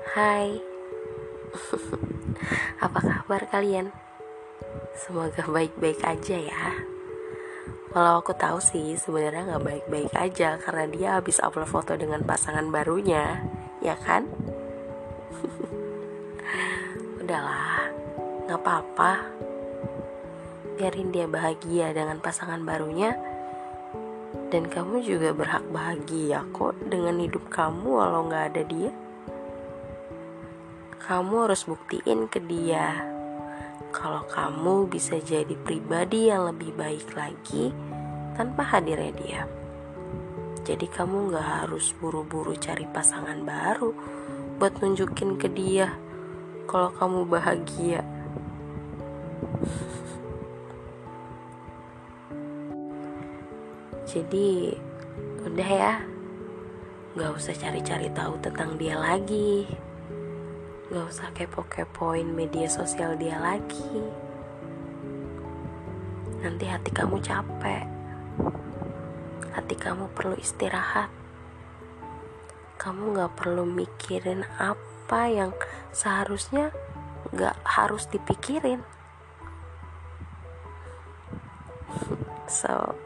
Hai. Apa kabar kalian? Semoga baik-baik aja ya. Walau aku tahu sih sebenarnya nggak baik-baik aja Karena dia habis upload foto dengan pasangan barunya Ya kan? Udahlah nggak apa-apa. Biarin dia bahagia dengan pasangan barunya. Dan kamu juga berhak bahagia kok dengan hidup kamu walau nggak ada dia kamu harus buktiin ke dia kalau kamu bisa jadi pribadi yang lebih baik lagi tanpa hadirnya dia. Jadi kamu gak harus buru-buru cari pasangan baru buat nunjukin ke dia kalau kamu bahagia. Jadi udah ya, gak usah cari-cari tahu tentang dia lagi. Gak usah kepo-kepoin media sosial dia lagi. Nanti hati kamu capek. Hati kamu perlu istirahat. Kamu gak perlu mikirin apa yang seharusnya gak harus dipikirin. So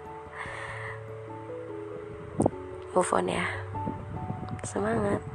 Move on ya. Semangat